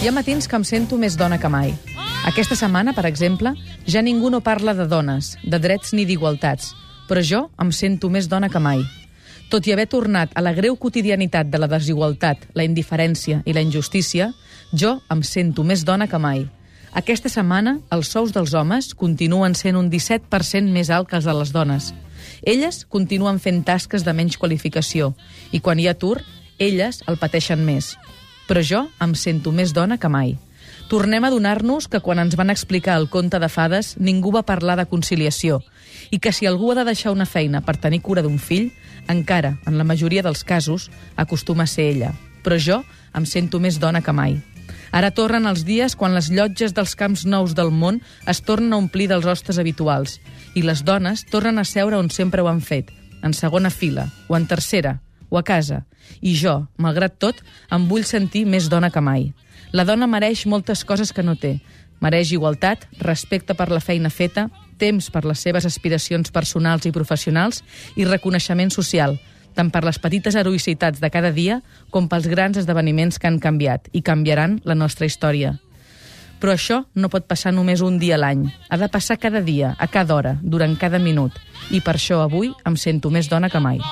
Hi ha matins que em sento més dona que mai. Aquesta setmana, per exemple, ja ningú no parla de dones, de drets ni d'igualtats, però jo em sento més dona que mai. Tot i haver tornat a la greu quotidianitat de la desigualtat, la indiferència i la injustícia, jo em sento més dona que mai. Aquesta setmana, els sous dels homes continuen sent un 17% més alt que els de les dones. Elles continuen fent tasques de menys qualificació i quan hi ha atur, elles el pateixen més. Però jo em sento més dona que mai. Tornem a donar-nos que quan ens van explicar el conte de fades ningú va parlar de conciliació i que si algú ha de deixar una feina per tenir cura d'un fill, encara, en la majoria dels casos, acostuma a ser ella. Però jo em sento més dona que mai. Ara tornen els dies quan les llotges dels camps nous del món es tornen a omplir dels hostes habituals i les dones tornen a seure on sempre ho han fet, en segona fila o en tercera, o a casa. I jo, malgrat tot, em vull sentir més dona que mai. La dona mereix moltes coses que no té. Mereix igualtat, respecte per la feina feta, temps per les seves aspiracions personals i professionals i reconeixement social, tant per les petites heroïcitats de cada dia com pels grans esdeveniments que han canviat i canviaran la nostra història. Però això no pot passar només un dia a l'any. Ha de passar cada dia, a cada hora, durant cada minut. I per això avui em sento més dona que mai.